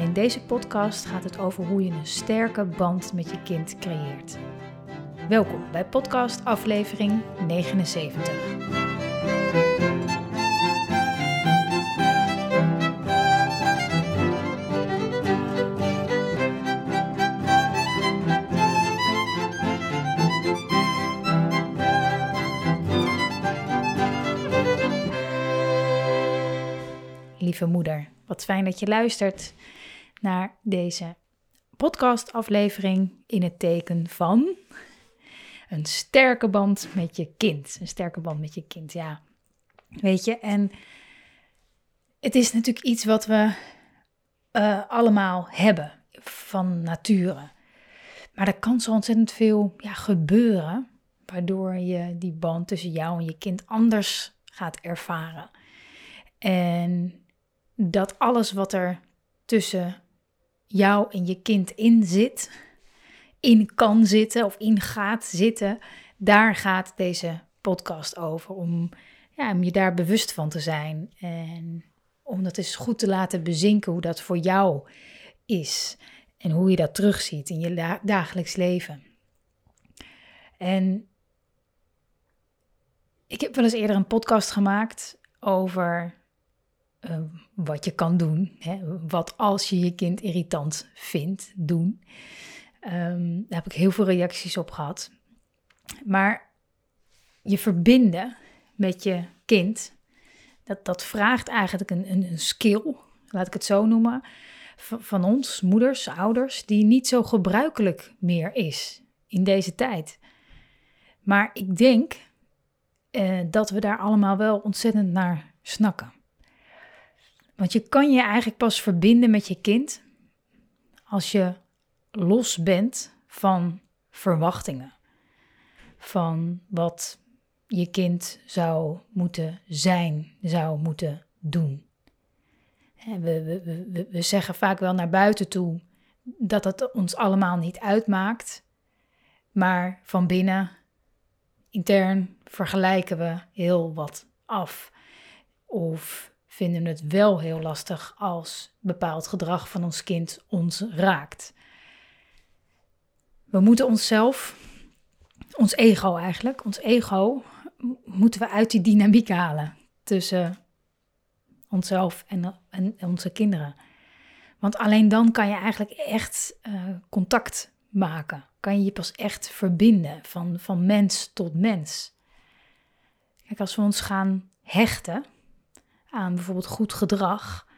En in deze podcast gaat het over hoe je een sterke band met je kind creëert. Welkom bij podcast aflevering 79. Lieve moeder, wat fijn dat je luistert naar deze podcastaflevering in het teken van een sterke band met je kind. Een sterke band met je kind, ja. Weet je, en het is natuurlijk iets wat we uh, allemaal hebben van nature. Maar er kan zo ontzettend veel ja, gebeuren, waardoor je die band tussen jou en je kind anders gaat ervaren. En dat alles wat er tussen jou en je kind in zit, in kan zitten of in gaat zitten, daar gaat deze podcast over. Om, ja, om je daar bewust van te zijn en om dat eens goed te laten bezinken hoe dat voor jou is en hoe je dat terugziet in je dagelijks leven. En ik heb wel eens eerder een podcast gemaakt over uh, wat je kan doen. Hè? Wat als je je kind irritant vindt, doen. Um, daar heb ik heel veel reacties op gehad. Maar je verbinden met je kind, dat, dat vraagt eigenlijk een, een, een skill, laat ik het zo noemen, van, ons, moeders, ouders, die niet zo gebruikelijk meer is in deze tijd. Maar ik denk uh, dat we daar allemaal wel ontzettend naar snakken. Want je kan je eigenlijk pas verbinden met je kind als je los bent van verwachtingen. Van wat je kind zou moeten zijn, zou moeten doen. We, we, we, we zeggen vaak wel naar buiten toe dat het ons allemaal niet uitmaakt. Maar van binnen, intern, vergelijken we heel wat af. Of vinden het wel heel lastig als bepaald gedrag van ons kind ons raakt. We moeten onszelf, ons ego eigenlijk, ons ego, moeten we uit die dynamiek halen tussen onszelf en, en onze kinderen. Want alleen dan kan je eigenlijk echt uh, contact maken. Kan je je pas echt verbinden van, van mens tot mens. Kijk, als we ons gaan hechten, aan bijvoorbeeld goed gedrag,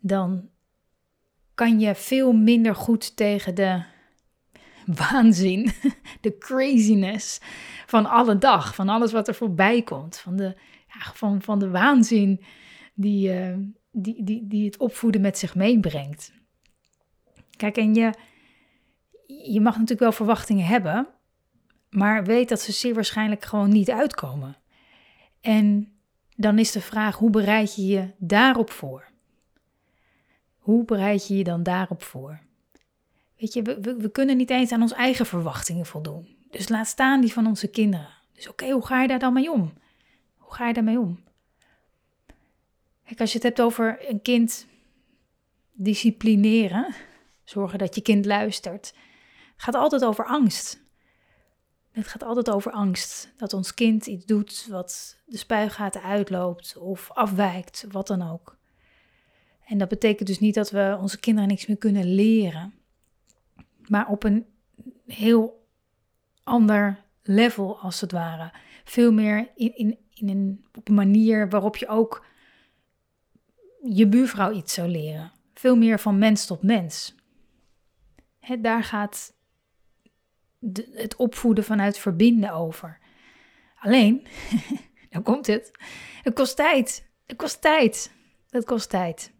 dan kan je veel minder goed tegen de waanzin, de craziness van alle dag, van alles wat er voorbij komt, van de, ja, van, van de waanzin die, uh, die, die, die het opvoeden met zich meebrengt. Kijk, en je, je mag natuurlijk wel verwachtingen hebben, maar weet dat ze zeer waarschijnlijk gewoon niet uitkomen. En dan is de vraag: hoe bereid je je daarop voor? Hoe bereid je je dan daarop voor? Weet je, we, kunnen niet eens aan onze eigen verwachtingen voldoen. Dus laat staan die van onze kinderen. Dus oké, hoe ga je daar dan mee om? Hoe ga je daarmee om? Kijk, als je het hebt over een kind disciplineren, zorgen dat je kind luistert, gaat altijd over angst. Het gaat altijd over angst. Dat ons kind iets doet wat de spuigaten uitloopt of afwijkt, wat dan ook. En dat betekent dus niet dat we onze kinderen niks meer kunnen leren. Maar op een heel ander level, als het ware. Veel meer in, in, in een, op een manier waarop je ook je buurvrouw iets zou leren. Veel meer van mens tot mens. He, daar gaat het opvoeden vanuit verbinden over. Alleen, dan komt het. Het kost tijd. Het kost tijd. Het kost tijd.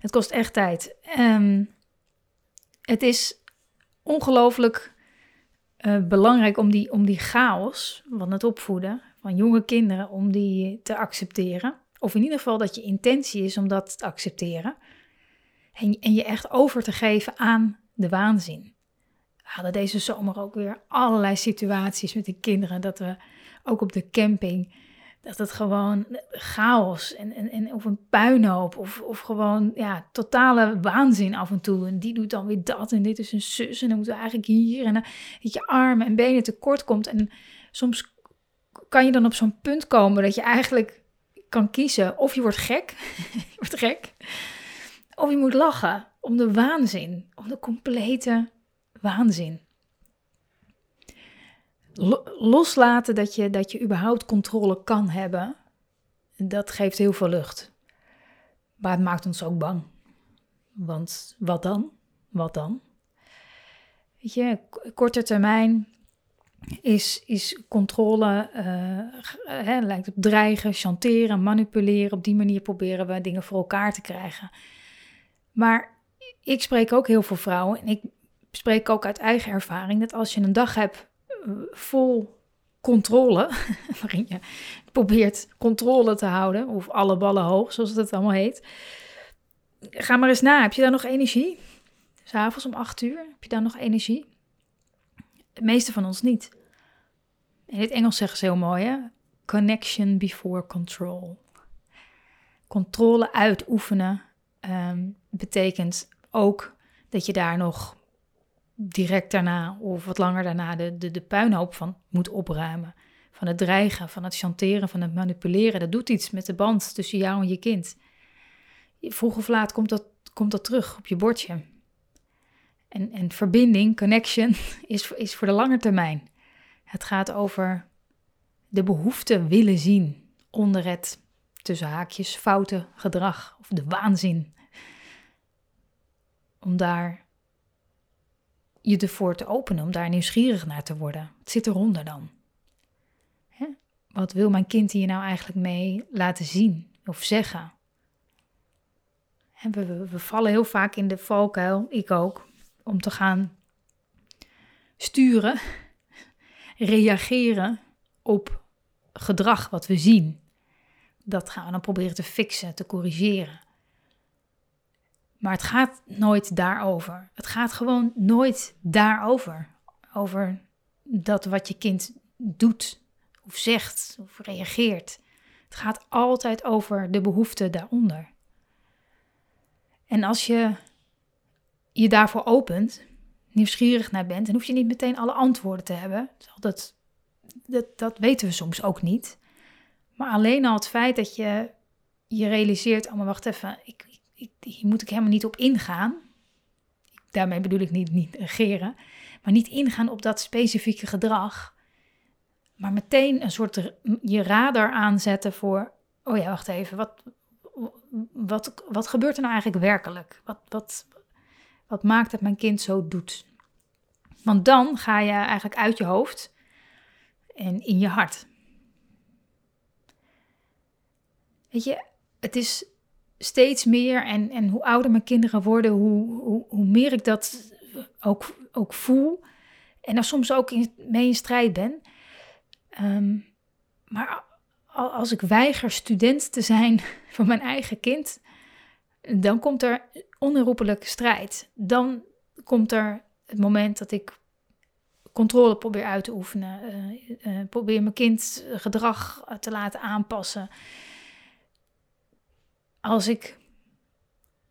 Het kost echt tijd. Um, het is ongelooflijk uh, belangrijk om die, om die chaos van het opvoeden van jonge kinderen, om die te accepteren. Of in ieder geval dat je intentie is om dat te accepteren. En, en je echt over te geven aan de waanzin. We hadden deze zomer ook weer allerlei situaties met de kinderen. Dat we ook op de camping dat het gewoon chaos en, en, en of een puinhoop of, of gewoon ja, totale waanzin af en toe. En die doet dan weer dat en dit is een zus en dan moeten we eigenlijk hier en dat je armen en benen tekort komt. En soms kan je dan op zo'n punt komen dat je eigenlijk kan kiezen of je wordt gek, je wordt gek, of je moet lachen om de waanzin, om de complete waanzin loslaten dat je, dat je überhaupt controle kan hebben, dat geeft heel veel lucht. Maar het maakt ons ook bang. Want wat dan? Wat dan? Weet je, korte termijn is, is controle, uh, lijkt op dreigen, chanteren, manipuleren. Op die manier proberen we dingen voor elkaar te krijgen. Maar ik spreek ook heel veel vrouwen en ik spreek ook uit eigen ervaring dat als je een dag hebt vol controle, waarin je probeert controle te houden, of alle ballen hoog, zoals het allemaal heet. Ga maar eens na, heb je daar nog energie? S'avonds om acht uur, heb je daar nog energie? De meeste van ons niet. In het Engels zeggen ze heel mooi, hè? Connection before control. Controle uitoefenen um, betekent ook dat je daar nog direct daarna of wat langer daarna de, de, de puinhoop van moet opruimen. Van het dreigen, van het chanteren, van het manipuleren. Dat doet iets met de band tussen jou en je kind. Vroeg of laat komt dat, komt dat terug op je bordje. En, en verbinding, connection, is, is voor de lange termijn. Het gaat over de behoefte willen zien onder het tussen haakjes foute gedrag of de waanzin. Om daar je ervoor te openen, om daar nieuwsgierig naar te worden. Wat zit eronder dan? Hè? Wat wil mijn kind hier nou eigenlijk mee laten zien of zeggen? We, we vallen heel vaak in de valkuil, ik ook, om te gaan sturen, reageren op gedrag wat we zien. Dat gaan we dan proberen te fixen, te corrigeren. Maar het gaat nooit daarover. Het gaat gewoon nooit daarover. Over dat wat je kind doet, of zegt, of reageert. Het gaat altijd over de behoefte daaronder. En als je je daarvoor opent, nieuwsgierig naar bent, dan hoef je niet meteen alle antwoorden te hebben. Dat, dat, dat weten we soms ook niet. Maar alleen al het feit dat je je realiseert, oh maar wacht even, ik, hier moet ik helemaal niet op ingaan. Daarmee bedoel ik niet, niet negeren, maar niet ingaan op dat specifieke gedrag. Maar meteen een soort je radar aanzetten voor, oh ja, wacht even, wat, wat, wat gebeurt er nou eigenlijk werkelijk? Wat, wat, wat maakt dat mijn kind zo doet? Want dan ga je eigenlijk uit je hoofd en in je hart. Weet je, het is steeds meer, en, en hoe ouder mijn kinderen worden, hoe, hoe, hoe meer ik dat ook, ook voel. En daar soms ook in, mee in strijd ben. Um, maar als ik weiger student te zijn van mijn eigen kind, dan komt er onherroepelijk strijd. Dan komt er het moment dat ik controle probeer uit te oefenen, uh, uh, probeer mijn kind gedrag te laten aanpassen als ik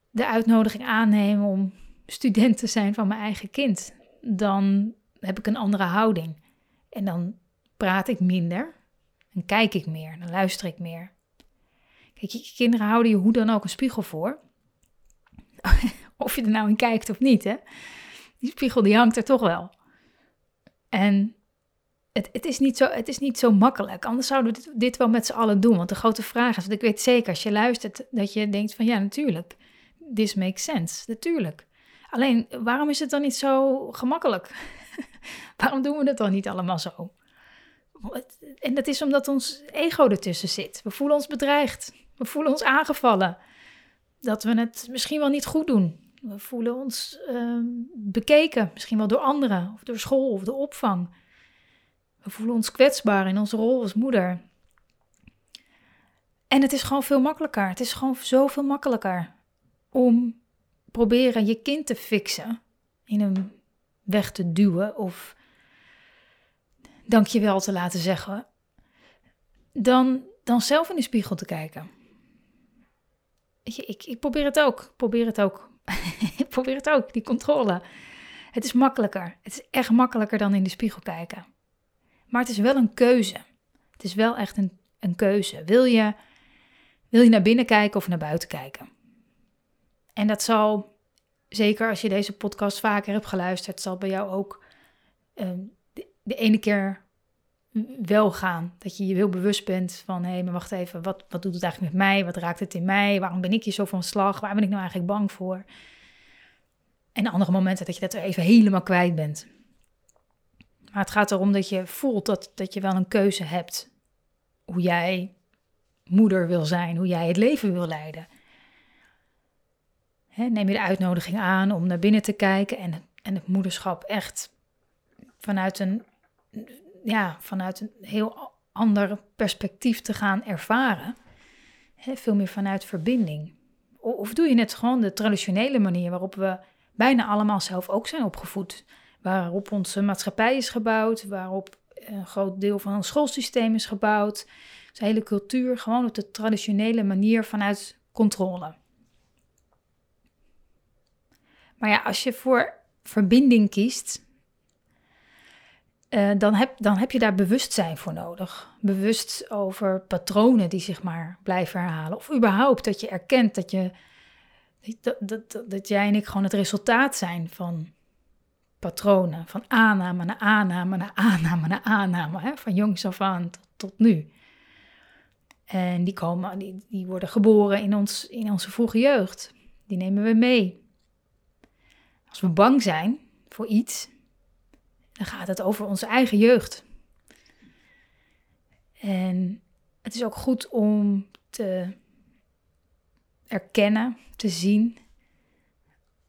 de uitnodiging aanneem om student te zijn van mijn eigen kind, dan heb ik een andere houding. En dan praat ik minder en kijk ik meer, dan luister ik meer. Kijk, kinderen houden je hoe dan ook een spiegel voor. of je er nou in kijkt of niet, hè. Die spiegel die hangt er toch wel. En het, het, is niet zo, het is niet zo makkelijk. Anders zouden we dit, dit wel met z'n allen doen. Want de grote vraag is, ik weet zeker als je luistert, dat je denkt van ja, natuurlijk, this makes sense, natuurlijk. Alleen, waarom is het dan niet zo gemakkelijk? waarom doen we het dan niet allemaal zo? En dat is omdat ons ego ertussen zit. We voelen ons bedreigd. We voelen ons aangevallen. Dat we het misschien wel niet goed doen. We voelen ons ehm, bekeken, misschien wel door anderen, of door school of de opvang. We voelen ons kwetsbaar in onze rol als moeder. En het is gewoon veel makkelijker. Het is gewoon zoveel makkelijker om proberen je kind te fixen, in hem weg te duwen of dankjewel te laten zeggen, dan, dan zelf in de spiegel te kijken. Ik, ik, probeer het ook. Ik probeer het ook. ik probeer het ook, die controle. Het is makkelijker. Het is echt makkelijker dan in de spiegel kijken. Maar het is wel een keuze. Het is wel echt een, een keuze. Wil je, wil je naar binnen kijken of naar buiten kijken? En dat zal, zeker als je deze podcast vaker hebt geluisterd, zal bij jou ook ehm, de, ene keer wel gaan. Dat je je heel bewust bent van, hé, hey, maar wacht even, wat, wat doet het eigenlijk met mij? Wat raakt het in mij? Waarom ben ik hier zo van slag? Waar ben ik nou eigenlijk bang voor? En andere momenten dat je dat er even helemaal kwijt bent. Maar het gaat erom dat je voelt dat, dat je wel een keuze hebt. Hoe jij moeder wil zijn, hoe jij het leven wil leiden. neem je de uitnodiging aan om naar binnen te kijken en, en het moederschap echt vanuit een, ja, vanuit een heel ander perspectief te gaan ervaren. veel meer vanuit verbinding. Of doe je het gewoon de traditionele manier waarop we bijna allemaal zelf ook zijn opgevoed? Waarop onze maatschappij is gebouwd, waarop een groot deel van ons schoolsysteem is gebouwd. Zijn hele cultuur gewoon op de traditionele manier vanuit controle. Maar ja, als je voor verbinding kiest, uh, dan, heb, dan heb je daar bewustzijn voor nodig. Bewust over patronen die zich maar blijven herhalen. Of überhaupt dat je erkent dat, je, dat, dat, dat jij en ik gewoon het resultaat zijn van patronen van aanname naar aanname naar aanname naar aanname, hè, van jongs af aan tot, nu. En die, komen, die, die worden geboren in, ons, in onze vroege jeugd. Die nemen we mee. Als we bang zijn voor iets, dan gaat het over onze eigen jeugd. En het is ook goed om te erkennen, te zien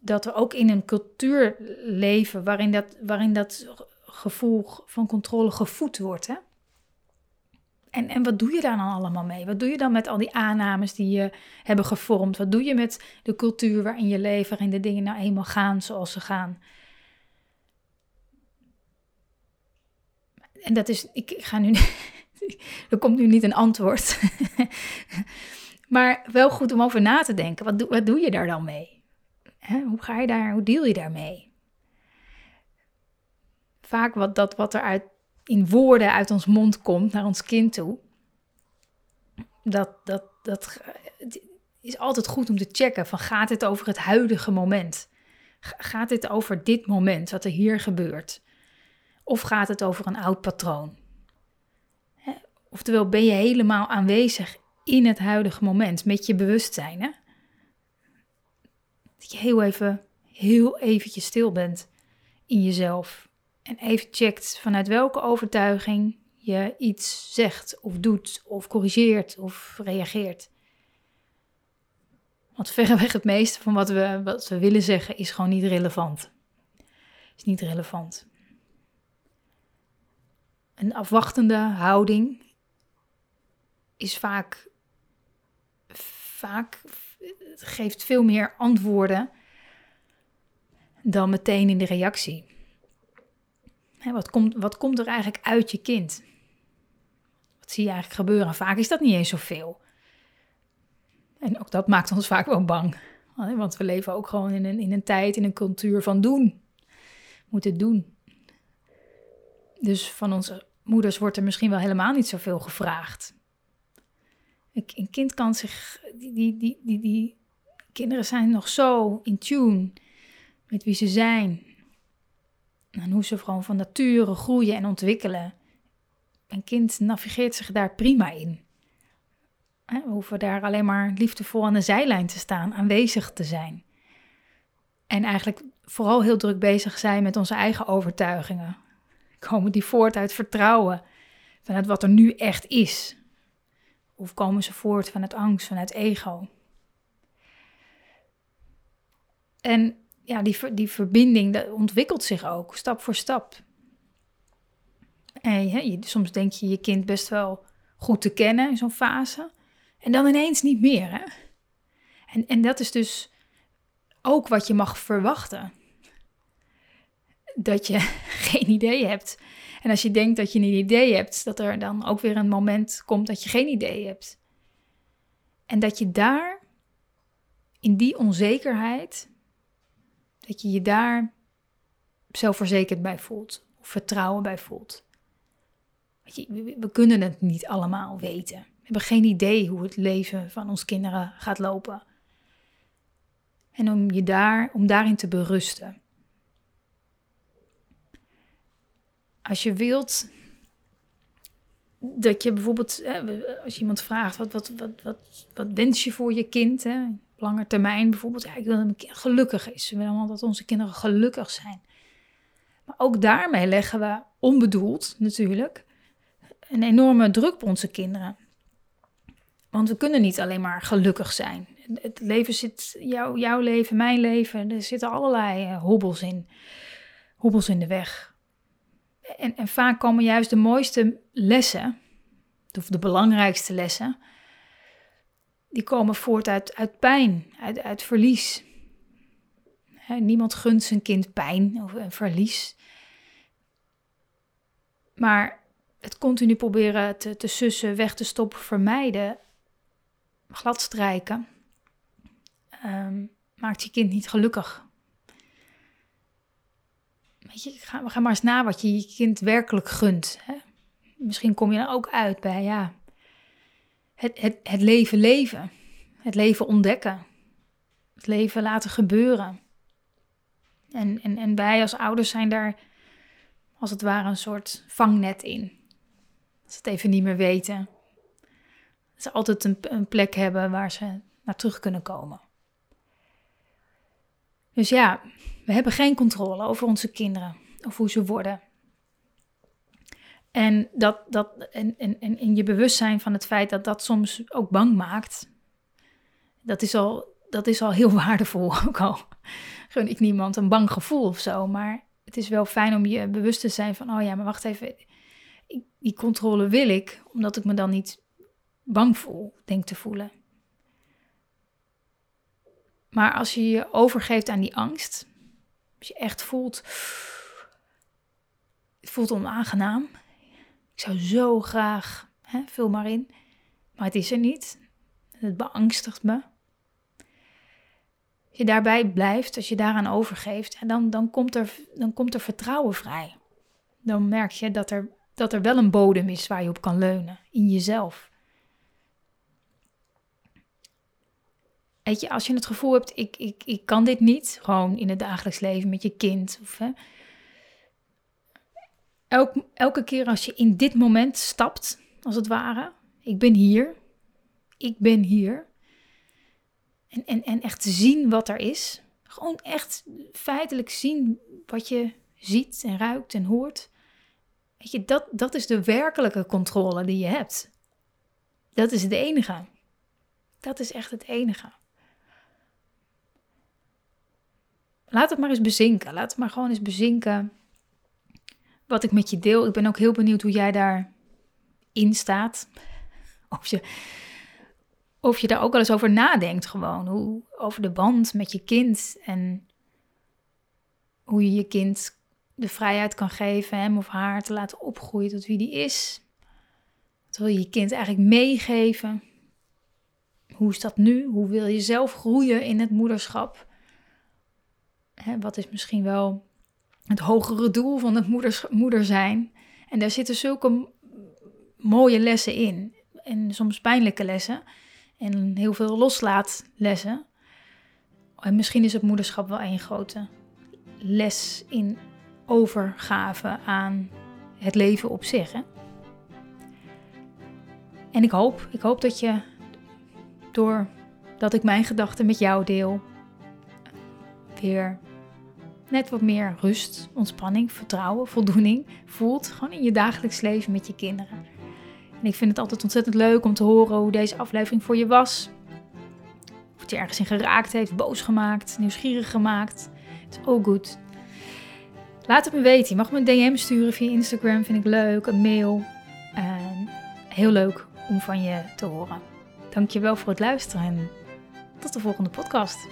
dat we ook in een cultuur leven waarin dat, waarin dat gevoel van controle gevoed wordt. Hè? En, en wat doe je daar dan allemaal mee? Wat doe je dan met al die aannames die je hebben gevormd? Wat doe je met de cultuur waarin je leeft, waarin de dingen nou eenmaal gaan zoals ze gaan? En dat is, ik, ga nu, er komt nu niet een antwoord. maar wel goed om over na te denken. Wat, wat doe je daar dan mee? Hè, hoe ga je daar, hoe deal je daarmee? Vaak wat, dat wat er uit, in woorden uit ons mond komt naar ons kind toe, dat, dat, dat is altijd goed om te checken van gaat het over het huidige moment? Gaat dit over dit moment, wat er hier gebeurt? Of gaat het over een oud patroon? Oftewel, ben je helemaal aanwezig in het huidige moment met je bewustzijn? Hè? Dat je heel even, heel eventjes stil bent in jezelf. En even checkt vanuit welke overtuiging je iets zegt of doet of corrigeert of reageert. Want verreweg het meeste van wat we, wat we willen zeggen is gewoon niet relevant. Is niet relevant. Een afwachtende houding is vaak, vaak geeft veel meer antwoorden dan meteen in de reactie. wat, komt, wat komt er eigenlijk uit je kind? Wat zie je eigenlijk gebeuren? Vaak is dat niet eens zoveel. En ook dat maakt ons vaak wel bang. Want we leven ook gewoon in een, in een tijd, in een cultuur van doen. Moeten doen. Dus van onze moeders wordt er misschien wel helemaal niet zoveel gevraagd. Een kind kan zich, die, die, die, die, kinderen zijn nog zo in tune met wie ze zijn. En hoe ze gewoon van nature groeien en ontwikkelen. Een kind navigeert zich daar prima in. We hoeven daar alleen maar liefdevol aan de zijlijn te staan, aanwezig te zijn. En eigenlijk vooral heel druk bezig zijn met onze eigen overtuigingen. Komen die voort uit vertrouwen, vanuit wat er nu echt is? Of komen ze voort vanuit angst, vanuit ego? En ja, die, die verbinding dat ontwikkelt zich ook, stap voor stap. En je, soms denk je je kind best wel goed te kennen in zo'n fase. En dan ineens niet meer. Hè? En, en dat is dus ook wat je mag verwachten. Dat je geen idee hebt. En als je denkt dat je een idee hebt, dat er dan ook weer een moment komt dat je geen idee hebt. En dat je daar, in die onzekerheid, dat je je daar zelfverzekerd bij voelt. Of vertrouwen bij voelt. We kunnen het niet allemaal weten. We hebben geen idee hoe het leven van ons kinderen gaat lopen. En om je daar, om daarin te berusten. Als je wilt dat je bijvoorbeeld, als je iemand vraagt, wat, wat, wat, wat, wat wens je voor je kind? Hè? Lange termijn bijvoorbeeld, ja, ik wil dat mijn kind gelukkig is. We willen allemaal dat onze kinderen gelukkig zijn. Maar ook daarmee leggen we, onbedoeld natuurlijk, een enorme druk op onze kinderen. Want we kunnen niet alleen maar gelukkig zijn. Het leven zit, jouw, jouw leven, mijn leven, er zitten allerlei eh, hobbels in. Hobbels in de weg. En, en vaak komen juist de mooiste lessen, of de belangrijkste lessen, die komen voort uit, uit pijn, uit, verlies. niemand gunt zijn kind pijn of een verlies. Maar het continu proberen te, te sussen, weg te stoppen, vermijden, gladstrijken, um, maakt je kind niet gelukkig. Weet je, ga, maar eens na wat je je kind werkelijk gunt. Hè? Misschien kom je er ook uit bij, ja, het, het, het leven leven. Het leven ontdekken. Het leven laten gebeuren. En, en, en wij als ouders zijn daar als het ware een soort vangnet in. Als ze het even niet meer weten. Dat ze altijd een, een plek hebben waar ze naar terug kunnen komen. Dus ja, we hebben geen controle over onze kinderen of hoe ze worden. En, dat, dat, en, en, en in je bewustzijn van het feit dat dat soms ook bang maakt, dat is al, dat is al heel waardevol. Ook al gun ik niemand een bang gevoel of zo. Maar het is wel fijn om je bewust te zijn van, oh ja, maar wacht even, die controle wil ik, omdat ik me dan niet bang voel, denk te voelen. Maar als je je overgeeft aan die angst, als je echt voelt, het voelt onaangenaam. Ik zou zo graag, hè, vul maar in, maar het is er niet. Het beangstigt me. Als je daarbij blijft, als je daaraan overgeeft, dan, dan, komt er, dan komt er vertrouwen vrij. Dan merk je dat er, dat er wel een bodem is waar je op kan leunen, in jezelf. Weet je, als je het gevoel hebt, ik, ik, ik kan dit niet, gewoon in het dagelijks leven met je kind. Of, hè, elk, elke keer als je in dit moment stapt, als het ware, ik ben hier, ik ben hier. En, en, en echt zien wat er is. Gewoon echt feitelijk zien wat je ziet en ruikt en hoort. Weet je, dat, dat is de werkelijke controle die je hebt. Dat is het enige. Dat is echt het enige. Laat het maar eens bezinken. Laat het maar gewoon eens bezinken wat ik met je deel. Ik ben ook heel benieuwd hoe jij daarin staat. Of je, of je daar ook wel eens over nadenkt gewoon. Hoe, over de band met je kind en hoe je je kind de vrijheid kan geven hem of haar te laten opgroeien tot wie die is. Wat wil je je kind eigenlijk meegeven? Hoe is dat nu? Hoe wil je zelf groeien in het moederschap? Hè, wat is misschien wel het hogere doel van het moeders, moeder zijn? En daar zitten zulke mooie lessen in. En soms pijnlijke lessen. En heel veel loslaatlessen. En misschien is het moederschap wel een grote les in overgave aan het leven op zich. Hè? En ik hoop, ik hoop dat je door dat ik mijn gedachten met jou deel, weer net wat meer rust, ontspanning, vertrouwen, voldoening voelt. Gewoon in je dagelijks leven met je kinderen. En ik vind het altijd ontzettend leuk om te horen hoe deze aflevering voor je was. Of het je ergens in geraakt heeft, boos gemaakt, nieuwsgierig gemaakt. Het is ook goed. Laat het me weten. Je mag me een DM sturen via Instagram, vind ik leuk. Een mail. En heel leuk om van je te horen. Dankjewel voor het luisteren en tot de volgende podcast.